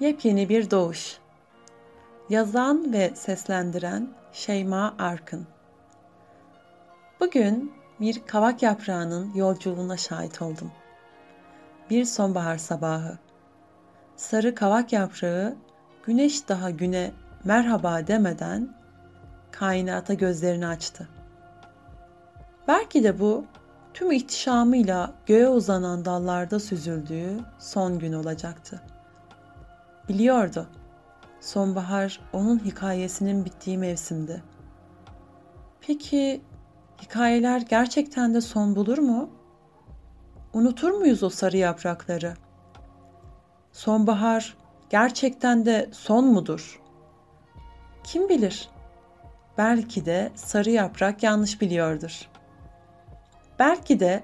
Yepyeni bir doğuş. Yazan ve seslendiren Şeyma Arkın. Bugün bir kavak yaprağının yolculuğuna şahit oldum. Bir sonbahar sabahı. Sarı kavak yaprağı güneş daha güne merhaba demeden kainata gözlerini açtı. Belki de bu tüm ihtişamıyla göğe uzanan dallarda süzüldüğü son gün olacaktı. Biliyordu. Sonbahar onun hikayesinin bittiği mevsimdi. Peki hikayeler gerçekten de son bulur mu? Unutur muyuz o sarı yaprakları? Sonbahar gerçekten de son mudur? Kim bilir? Belki de sarı yaprak yanlış biliyordur. Belki de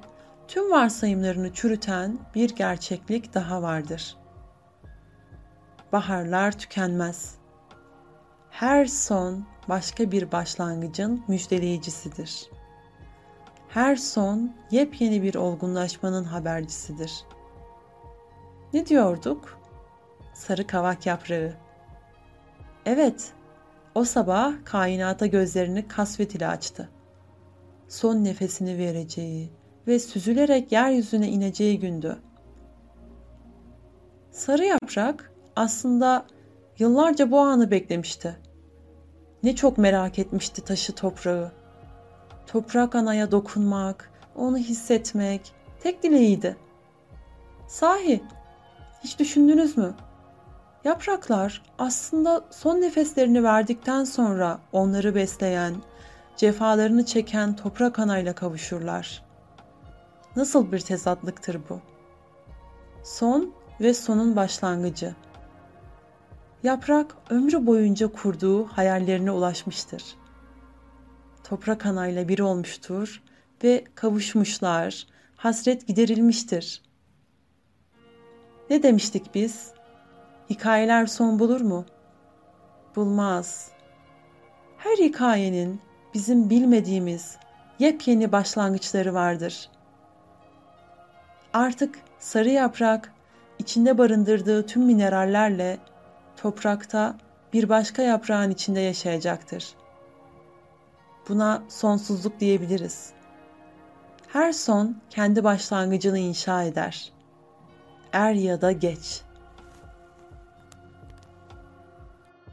tüm varsayımlarını çürüten bir gerçeklik daha vardır.'' Baharlar tükenmez. Her son başka bir başlangıcın müjdeleyicisidir. Her son yepyeni bir olgunlaşmanın habercisidir. Ne diyorduk? Sarı kavak yaprağı. Evet, o sabah kainata gözlerini kasvet ile açtı. Son nefesini vereceği ve süzülerek yeryüzüne ineceği gündü. Sarı yaprak aslında yıllarca bu anı beklemişti. Ne çok merak etmişti taşı toprağı. Toprak anaya dokunmak, onu hissetmek tek dileğiydi. Sahi, hiç düşündünüz mü? Yapraklar aslında son nefeslerini verdikten sonra onları besleyen, cefalarını çeken toprak anayla kavuşurlar. Nasıl bir tezatlıktır bu? Son ve sonun başlangıcı. Yaprak ömrü boyunca kurduğu hayallerine ulaşmıştır. Toprak anayla bir olmuştur ve kavuşmuşlar, hasret giderilmiştir. Ne demiştik biz? Hikayeler son bulur mu? Bulmaz. Her hikayenin bizim bilmediğimiz yepyeni başlangıçları vardır. Artık sarı yaprak içinde barındırdığı tüm minerallerle toprakta bir başka yaprağın içinde yaşayacaktır. Buna sonsuzluk diyebiliriz. Her son kendi başlangıcını inşa eder. Er ya da geç.